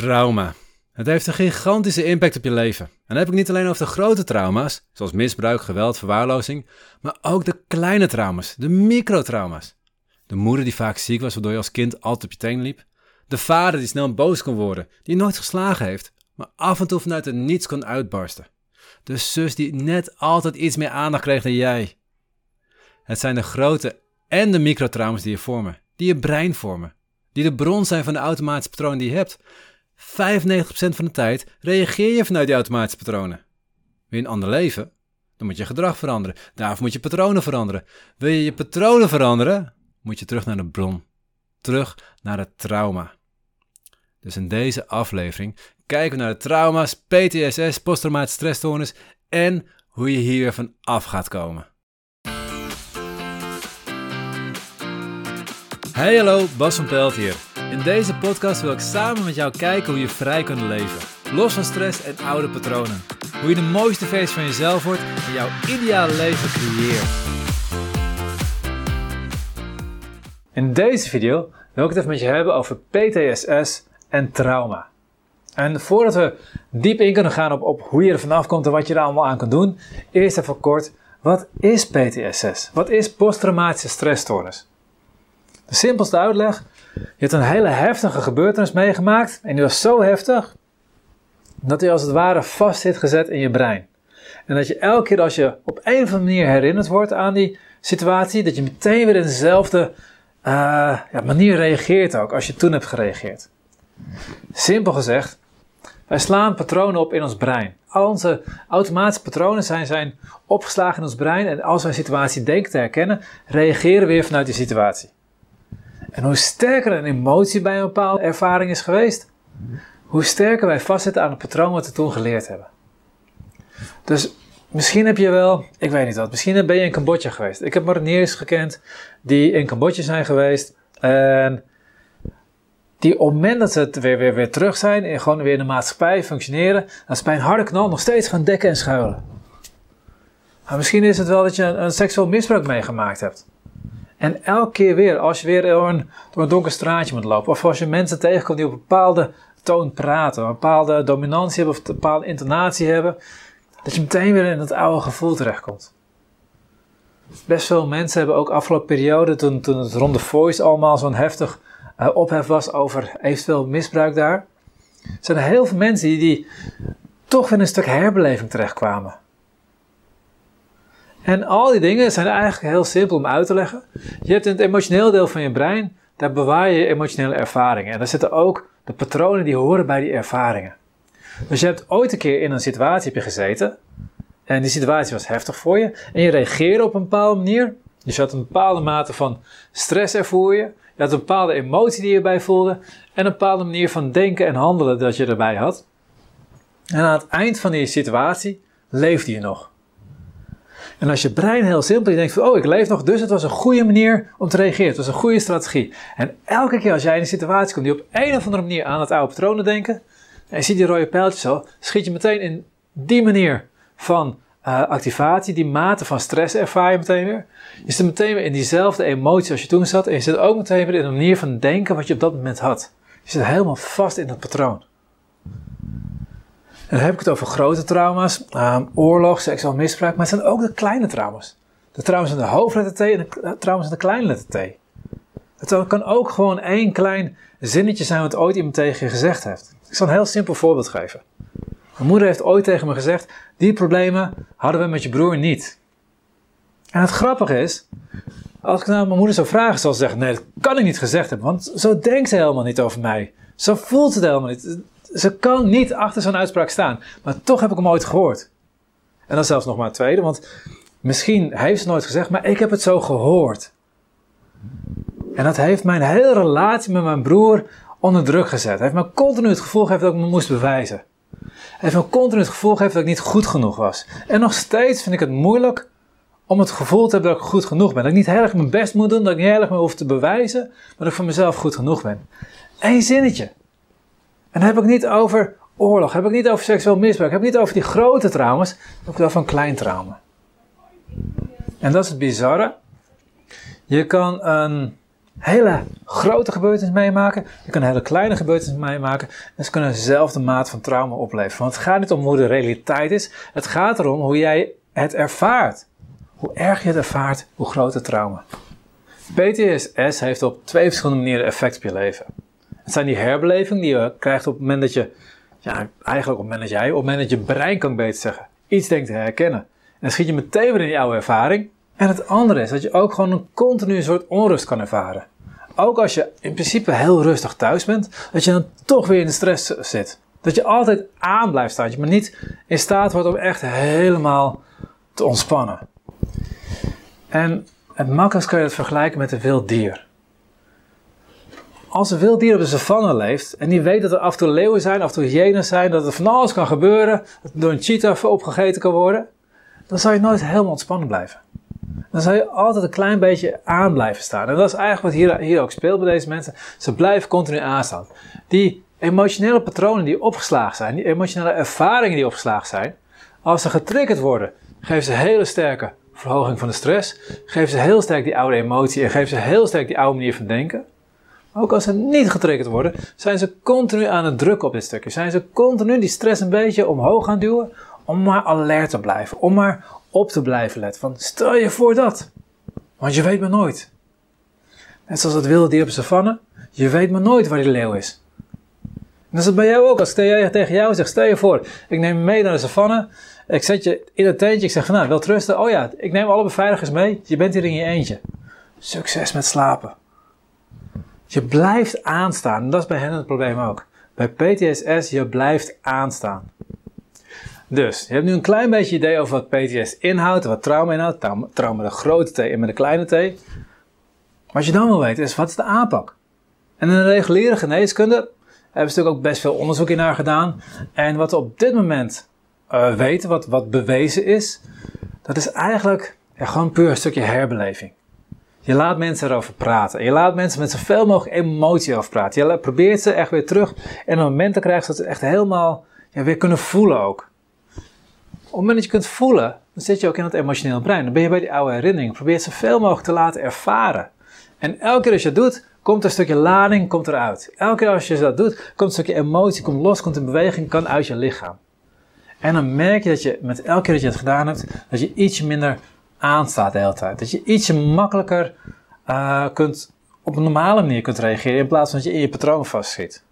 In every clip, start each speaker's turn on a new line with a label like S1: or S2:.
S1: Trauma. Het heeft een gigantische impact op je leven. En dan heb ik niet alleen over de grote trauma's, zoals misbruik, geweld, verwaarlozing, maar ook de kleine trauma's, de microtrauma's. De moeder die vaak ziek was, waardoor je als kind altijd op je tenen liep. De vader die snel boos kon worden, die nooit geslagen heeft, maar af en toe vanuit het niets kon uitbarsten. De zus die net altijd iets meer aandacht kreeg dan jij. Het zijn de grote en de microtrauma's die je vormen, die je brein vormen, die de bron zijn van de automatische patronen die je hebt. 95% van de tijd reageer je vanuit die automatische patronen. Wil je een ander leven? Dan moet je gedrag veranderen. Daarvoor moet je patronen veranderen. Wil je je patronen veranderen? Moet je terug naar de bron. Terug naar het trauma. Dus in deze aflevering kijken we naar de trauma's, PTSS, posttraumatische stressstoornis en hoe je hier weer van af gaat komen. Hey hallo, Bas van Pelt hier. In deze podcast wil ik samen met jou kijken hoe je vrij kunt leven. Los van stress en oude patronen. Hoe je de mooiste versie van jezelf wordt en jouw ideale leven creëert. In deze video wil ik het even met je hebben over PTSS en trauma. En voordat we diep in kunnen gaan op, op hoe je er vanaf komt en wat je er allemaal aan kunt doen, eerst even kort, wat is PTSS? Wat is posttraumatische stressstoornis? De simpelste uitleg, je hebt een hele heftige gebeurtenis meegemaakt en die was zo heftig dat die als het ware vast zit gezet in je brein. En dat je elke keer als je op een of andere manier herinnerd wordt aan die situatie, dat je meteen weer in dezelfde uh, ja, manier reageert ook als je toen hebt gereageerd. Simpel gezegd, wij slaan patronen op in ons brein. Al onze automatische patronen zijn, zijn opgeslagen in ons brein en als wij een situatie denken te herkennen, reageren we weer vanuit die situatie. En hoe sterker een emotie bij een bepaalde ervaring is geweest, hoe sterker wij vastzitten aan het patroon wat we toen geleerd hebben. Dus misschien heb je wel, ik weet niet wat, misschien ben je in Cambodja geweest. Ik heb mariniers gekend die in Cambodja zijn geweest. En die op het moment dat ze weer, weer, weer terug zijn en gewoon weer in de maatschappij functioneren, dan is bij een harde knal nog steeds gaan dekken en schuilen. Maar misschien is het wel dat je een seksueel misbruik meegemaakt hebt. En elke keer weer, als je weer door een, door een donker straatje moet lopen, of als je mensen tegenkomt die op een bepaalde toon praten, een bepaalde dominantie hebben of een bepaalde intonatie hebben, dat je meteen weer in het oude gevoel terechtkomt. Best veel mensen hebben ook afgelopen periode, toen, toen het rond de voice allemaal zo'n heftig uh, ophef was over eventueel misbruik daar, zijn er heel veel mensen die, die toch in een stuk herbeleving terechtkwamen. En al die dingen zijn eigenlijk heel simpel om uit te leggen. Je hebt in het emotioneel deel van je brein, daar bewaar je emotionele ervaringen. En daar zitten ook de patronen die horen bij die ervaringen. Dus je hebt ooit een keer in een situatie gezeten. En die situatie was heftig voor je. En je reageerde op een bepaalde manier. Dus je had een bepaalde mate van stress ervoor je. Je had een bepaalde emotie die je erbij voelde. En een bepaalde manier van denken en handelen dat je erbij had. En aan het eind van die situatie leefde je nog. En als je brein heel simpel, je denkt van, oh, ik leef nog, dus het was een goede manier om te reageren. Het was een goede strategie. En elke keer als jij in een situatie komt die op een of andere manier aan het oude patronen denken, en je ziet die rode pijltjes al, schiet je meteen in die manier van uh, activatie, die mate van stress ervaar je meteen weer. Je zit meteen weer in diezelfde emotie als je toen zat, en je zit ook meteen weer in een manier van denken wat je op dat moment had. Je zit helemaal vast in dat patroon. En dan heb ik het over grote trauma's, um, oorlog, seksueel misbruik, maar het zijn ook de kleine trauma's. De trauma's in de hoofdletter T en de trauma's in de kleinletter T. Het kan ook gewoon één klein zinnetje zijn wat ooit iemand tegen je gezegd heeft. Ik zal een heel simpel voorbeeld geven. Mijn moeder heeft ooit tegen me gezegd: Die problemen hadden we met je broer niet. En het grappige is, als ik nou mijn moeder zou vragen, zal ze zeggen: Nee, dat kan ik niet gezegd hebben, want zo denkt ze helemaal niet over mij. Zo voelt ze het helemaal niet ze kan niet achter zo'n uitspraak staan. Maar toch heb ik hem ooit gehoord. En dan zelfs nog maar een tweede, want misschien heeft ze nooit gezegd, maar ik heb het zo gehoord. En dat heeft mijn hele relatie met mijn broer onder druk gezet. Het heeft me continu het gevoel gegeven dat ik me moest bewijzen. Het heeft me continu het gevoel gegeven dat ik niet goed genoeg was. En nog steeds vind ik het moeilijk om het gevoel te hebben dat ik goed genoeg ben. Dat ik niet heel erg mijn best moet doen, dat ik niet heel erg me hoef te bewijzen, maar dat ik voor mezelf goed genoeg ben. Eén zinnetje. En dan heb ik niet over oorlog, heb ik niet over seksueel misbruik, heb ik niet over die grote trauma's, heb ik over een klein trauma. En dat is het bizarre. Je kan een hele grote gebeurtenissen meemaken. Je kan hele kleine gebeurtenissen meemaken. En ze kunnen dezelfde maat van trauma opleveren. Want het gaat niet om hoe de realiteit is. Het gaat erom hoe jij het ervaart. Hoe erg je het ervaart, hoe groot het trauma. PTSS heeft op twee verschillende manieren effect op je leven. Het zijn die herbelevingen die je krijgt op het moment dat je, ja, eigenlijk op het moment dat jij, op het moment dat je brein kan beter zeggen, iets denkt te herkennen. En dan schiet je meteen weer in die oude ervaring. En het andere is dat je ook gewoon een continue soort onrust kan ervaren. Ook als je in principe heel rustig thuis bent, dat je dan toch weer in de stress zit. Dat je altijd aan blijft staan, dat je maar niet in staat wordt om echt helemaal te ontspannen. En het makkelijkst kun je het vergelijken met een wild dier. Als een wild dier op de savanne leeft en die weet dat er af en toe leeuwen zijn, af en toe hyenen zijn, dat er van alles kan gebeuren, dat door een cheetah opgegeten kan worden, dan zal je nooit helemaal ontspannen blijven. Dan zal je altijd een klein beetje aan blijven staan. En dat is eigenlijk wat hier, hier ook speelt bij deze mensen. Ze blijven continu aanstaan. Die emotionele patronen die opgeslagen zijn, die emotionele ervaringen die opgeslagen zijn, als ze getriggerd worden, geven ze hele sterke verhoging van de stress, geven ze heel sterk die oude emotie en geven ze heel sterk die oude manier van denken. Ook als ze niet getriggerd worden, zijn ze continu aan het drukken op dit stukje. Zijn ze continu die stress een beetje omhoog gaan duwen om maar alert te blijven. Om maar op te blijven letten. Van stel je voor dat. Want je weet maar nooit. Net zoals het wilde dier op de savanne. Je weet maar nooit waar die leeuw is. En dat is het bij jou ook. Als ik tegen jou zeg, stel je voor, ik neem je mee naar de savanne. Ik zet je in het tentje. Ik zeg nou, wel trusten. Oh ja, ik neem alle beveiligers mee. Je bent hier in je eentje. Succes met slapen. Je blijft aanstaan. En dat is bij hen het probleem ook. Bij PTSS, je blijft aanstaan. Dus, je hebt nu een klein beetje idee over wat PTSS inhoudt, wat trauma inhoudt. Trauma, met een grote T en met een kleine T. Wat je dan wil weten is, wat is de aanpak? En in de reguliere geneeskunde hebben ze natuurlijk ook best veel onderzoek in naar gedaan. En wat we op dit moment uh, weten, wat, wat bewezen is, dat is eigenlijk ja, gewoon puur een stukje herbeleving. Je laat mensen erover praten. Je laat mensen met zoveel mogelijk emotie over praten. Je probeert ze echt weer terug in een moment te krijgen dat ze echt helemaal ja, weer kunnen voelen ook. Op het moment dat je kunt voelen, dan zit je ook in het emotioneel brein. Dan ben je bij die oude herinnering. Probeer zoveel mogelijk te laten ervaren. En elke keer als je dat doet, komt een stukje lading komt eruit. Elke keer als je dat doet, komt een stukje emotie, komt los, komt een beweging, kan uit je lichaam. En dan merk je dat je met elke keer dat je het gedaan hebt, dat je ietsje minder aanstaat de hele tijd. Dat je ietsje makkelijker uh, kunt, op een normale manier kunt reageren in plaats van dat je in je patroon vastschiet.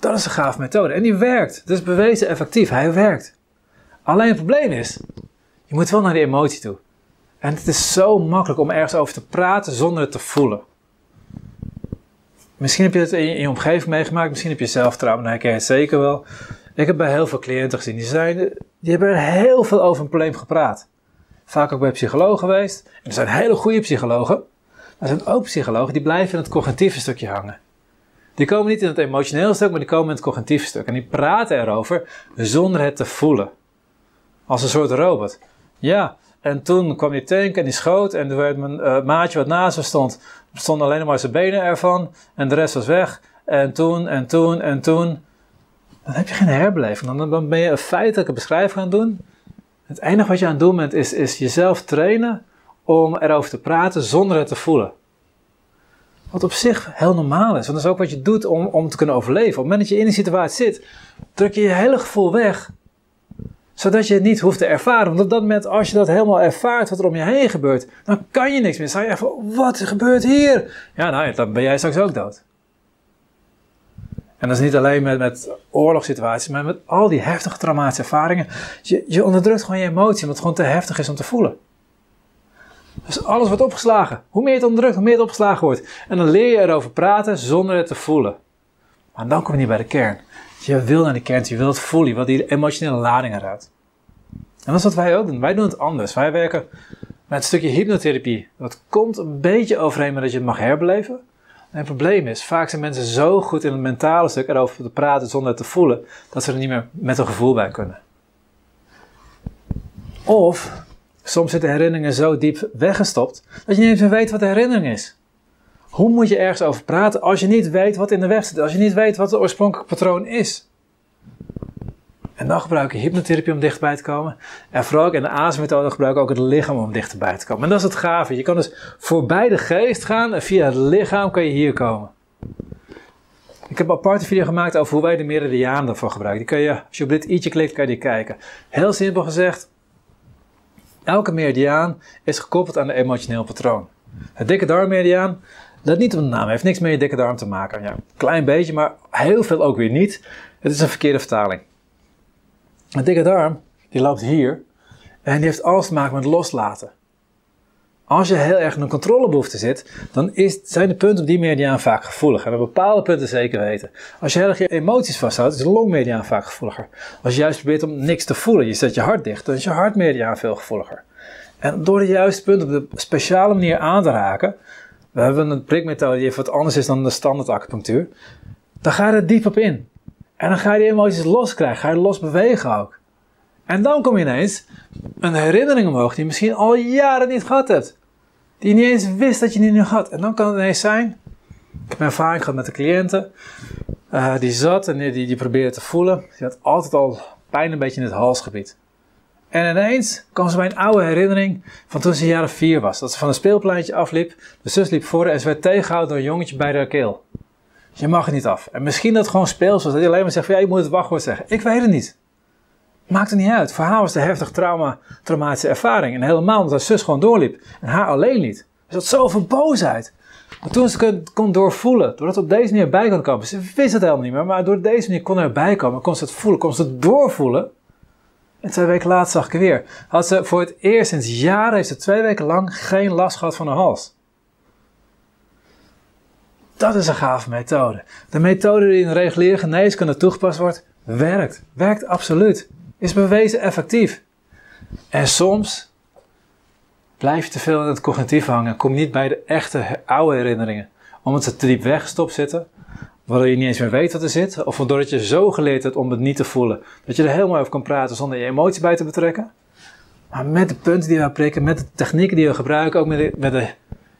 S1: Dat is een gaaf methode. En die werkt. Het is bewezen effectief. Hij werkt. Alleen het probleem is, je moet wel naar die emotie toe. En het is zo makkelijk om ergens over te praten zonder het te voelen. Misschien heb je het in je, omgeving meegemaakt, misschien heb je zelf trauma, dan herken je het zeker wel. Ik heb bij heel veel cliënten gezien, die, zijn, die hebben heel veel over een probleem gepraat. Vaak ook bij psychologen geweest. En er zijn hele goede psychologen, maar er zijn ook psychologen die blijven in het cognitieve stukje hangen. Die komen niet in het emotionele stuk, maar die komen in het cognitieve stuk. En die praten erover zonder het te voelen. Als een soort robot. Ja, en toen kwam die tank en die schoot en er werd mijn uh, maatje wat naast me stond, stonden alleen maar zijn benen ervan en de rest was weg. En toen en toen en toen. Dan heb je geen herbeleving. Dan, dan ben je een feitelijke beschrijving gaan doen. Het enige wat je aan het doen bent is, is jezelf trainen om erover te praten zonder het te voelen. Wat op zich heel normaal is. Want dat is ook wat je doet om, om te kunnen overleven. Op het moment dat je in die situatie zit, druk je je hele gevoel weg zodat je het niet hoeft te ervaren. Want op dat moment, als je dat helemaal ervaart, wat er om je heen gebeurt, dan kan je niks meer. Dan sta je van, wat gebeurt hier? Ja, nou, dan ben jij straks ook dood. En dat is niet alleen met, met oorlogssituaties, maar met al die heftige traumatische ervaringen. Je, je onderdrukt gewoon je emotie, omdat het gewoon te heftig is om te voelen. Dus alles wordt opgeslagen. Hoe meer je het onderdrukt, hoe meer het opgeslagen wordt. En dan leer je erover praten zonder het te voelen. Maar dan kom je niet bij de kern. Je wil naar die kern, je wilt voelen, je die emotionele lading eruit. En dat is wat wij ook doen. Wij doen het anders. Wij werken met een stukje hypnotherapie. Dat komt een beetje overeen met dat je het mag herbeleven. En het probleem is, vaak zijn mensen zo goed in het mentale stuk erover te praten zonder het te voelen, dat ze er niet meer met een gevoel bij kunnen. Of soms zitten herinneringen zo diep weggestopt dat je niet eens weet wat de herinnering is. Hoe moet je ergens over praten als je niet weet wat in de weg zit? Als je niet weet wat het oorspronkelijke patroon is? En dan gebruik je hypnotherapie om dichterbij te komen. En vooral ook in de ASM-methode gebruik ik ook het lichaam om dichterbij te komen. En dat is het gave. Je kan dus voorbij de geest gaan en via het lichaam kan je hier komen. Ik heb een aparte video gemaakt over hoe wij de meridiaan ervoor gebruiken. Die kun je, als je op dit i'tje klikt, kan je die kijken. Heel simpel gezegd, elke meridiaan is gekoppeld aan een emotioneel patroon. Het dikke darmmeridiaan, dat niet op de naam, heeft niks met je dikke darm te maken. Ja, klein beetje, maar heel veel ook weer niet. Het is een verkeerde vertaling. Een dikke darm, die loopt hier en die heeft alles te maken met loslaten. Als je heel erg in een controlebehoefte zit, dan is, zijn de punten op die meridiaan vaak gevoelig. En op bepaalde punten zeker weten. Als je heel erg je emoties vasthoudt, is de longmeridiaan vaak gevoeliger. Als je juist probeert om niks te voelen, je zet je hart dicht, dan is je hartmeridiaan veel gevoeliger. En door de juiste punten op de speciale manier aan te raken, we hebben een prikmethode die even wat anders is dan de standaard acupunctuur, dan ga je er diep op in. En dan ga je die emoties loskrijgen, ga je los bewegen ook. En dan kom je ineens een herinnering omhoog die je misschien al jaren niet gehad hebt. Die je niet eens wist dat je die nu had. En dan kan het ineens zijn. Ik heb een ervaring gehad met de cliënten. Uh, die zat en die, die, probeerde te voelen. Die had altijd al pijn een beetje in het halsgebied. En ineens kwam ze bij een oude herinnering van toen ze jaren vier was. Dat ze van een speelpleintje afliep. De zus liep voor en ze werd tegengehouden door een jongetje bij de keel. Je mag het niet af. En misschien dat het gewoon speels was. Dat hij alleen maar zegt van ja, je moet het wachtwoord zeggen. Ik weet het niet. Maakt het niet uit. Voor haar was de heftig trauma, traumatische ervaring. En helemaal omdat haar zus gewoon doorliep. En haar alleen niet. Er zat zoveel boosheid. Maar toen ze het kon doorvoelen, doordat ze op deze manier bij kon komen. Ze wist het helemaal niet meer, maar door deze manier kon er erbij komen. Kon ze het voelen, kon ze het doorvoelen. En twee weken later zag ik er weer. Had ze voor het eerst sinds jaren, heeft ze twee weken lang geen last gehad van haar hals. Dat is een gave methode. De methode die in reguliere geneeskunde toegepast wordt, werkt. Werkt absoluut. Is bewezen effectief. En soms blijf je te veel in het cognitief hangen. Kom niet bij de echte oude herinneringen. Omdat ze te diep weggestopt zitten. Waardoor je niet eens meer weet wat er zit. Of doordat je zo geleerd hebt om het niet te voelen. Dat je er helemaal over kan praten zonder je emotie bij te betrekken. Maar met de punten die we prikken, met de technieken die we gebruiken, ook met de, met de,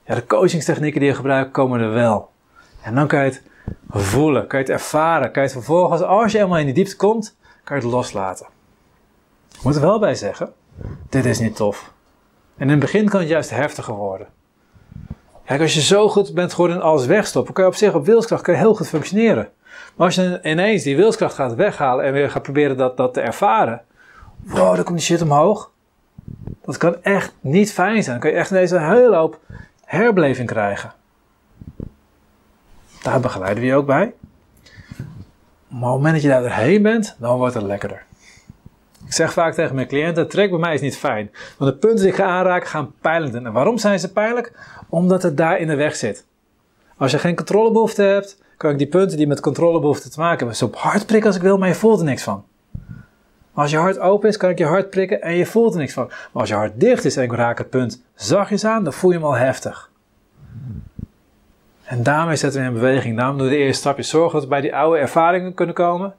S1: ja, de coachingstechnieken die we gebruiken, komen er wel. En dan kan je het voelen, kan je het ervaren, kan je het vervolgens, als je helemaal in die diepte komt, kan je het loslaten. Moet er wel bij zeggen, dit is niet tof. En in het begin kan het juist heftiger worden. Kijk, als je zo goed bent geworden in alles wegstoppen, kan je op zich op wilskracht heel goed functioneren. Maar als je ineens die wilskracht gaat weghalen en weer gaat proberen dat, dat te ervaren, wow, dan komt die shit omhoog. Dat kan echt niet fijn zijn. Dan kan je echt ineens een hele hoop herbeleving krijgen. Daar begeleiden we je ook bij. Maar op het moment dat je daar doorheen bent, dan wordt het lekkerder. Ik zeg vaak tegen mijn cliënten, trek bij mij is niet fijn. Want de punten die ik ga aanraken gaan pijnlijk En waarom zijn ze pijnlijk? Omdat het daar in de weg zit. Als je geen controlebehoefte hebt, kan ik die punten die met controlebehoefte te maken hebben, zo hard prikken als ik wil, maar je voelt er niks van. Als je hart open is, kan ik je hart prikken en je voelt er niks van. Maar als je hart dicht is en ik raak het punt zachtjes aan, dan voel je hem al heftig. En daarmee zetten we in beweging. Daarom doen we de eerste stapje. Zorg dat we bij die oude ervaringen kunnen komen.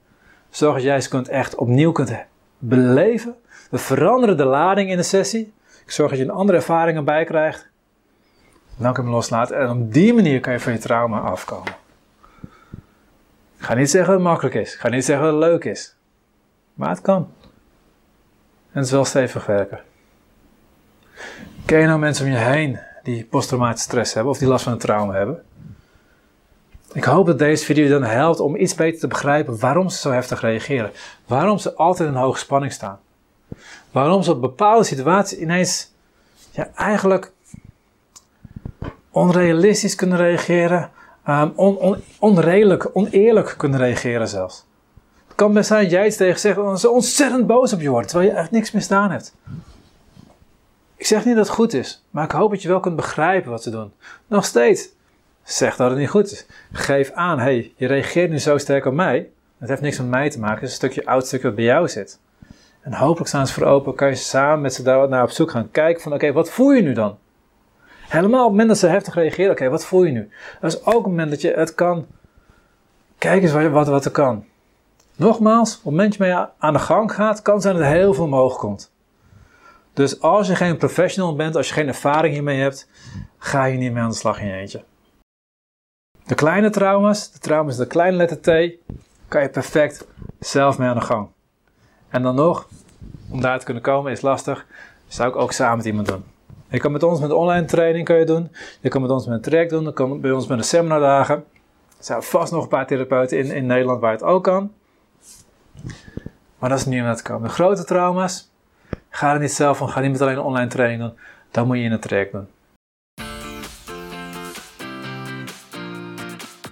S1: Zorg dat jij ze kunt echt opnieuw kunt beleven. We veranderen de lading in de sessie. Ik zorg dat je een andere ervaringen bij krijgt. Dan kun je hem loslaten. En op die manier kan je van je trauma afkomen. Ik ga niet zeggen dat het makkelijk is. Ik ga niet zeggen dat het leuk is. Maar het kan. En het is wel stevig werken. Ken je nou mensen om je heen die posttraumatische stress hebben of die last van een trauma hebben? Ik hoop dat deze video dan helpt om iets beter te begrijpen waarom ze zo heftig reageren. Waarom ze altijd in hoge spanning staan. Waarom ze op bepaalde situaties ineens ja, eigenlijk onrealistisch kunnen reageren. On, onredelijk, oneerlijk kunnen reageren zelfs. Het kan best zijn dat jij iets tegen zegt en ze ontzettend boos op je wordt, terwijl je echt niks misdaan hebt. Ik zeg niet dat het goed is, maar ik hoop dat je wel kunt begrijpen wat ze doen. Nog steeds, Zeg dat het niet goed is. Geef aan, hey, je reageert nu zo sterk op mij. Het heeft niks met mij te maken, het is een stukje oud stukje wat bij jou zit. En hopelijk staan ze voor open, kan je samen met ze daar naar op zoek gaan kijken van, oké, wat voel je nu dan? Helemaal op het moment dat ze heftig reageren, oké, wat voel je nu? Dat is ook het moment dat je het kan, kijk eens wat, wat, wat er kan. Nogmaals, op het moment dat je mee aan de gang gaat, kan zijn dat er heel veel omhoog komt. Dus als je geen professional bent, als je geen ervaring hiermee hebt, ga je niet mee aan de slag in je eentje. De kleine trauma's, de trauma's de kleine letter T, kan je perfect zelf mee aan de gang. En dan nog, om daar te kunnen komen is lastig, zou ik ook samen met iemand doen. Je kan met ons met online training kun je doen. Je kan met ons met een traject doen. Je kan bij ons met een seminardagen. Er zijn vast nog een paar therapeuten in, in Nederland waar het ook kan. Maar dat is niet om naar te komen. De grote trauma's, ga er niet zelf van. Ga niet met alleen een online training doen. Dan moet je in een traject doen.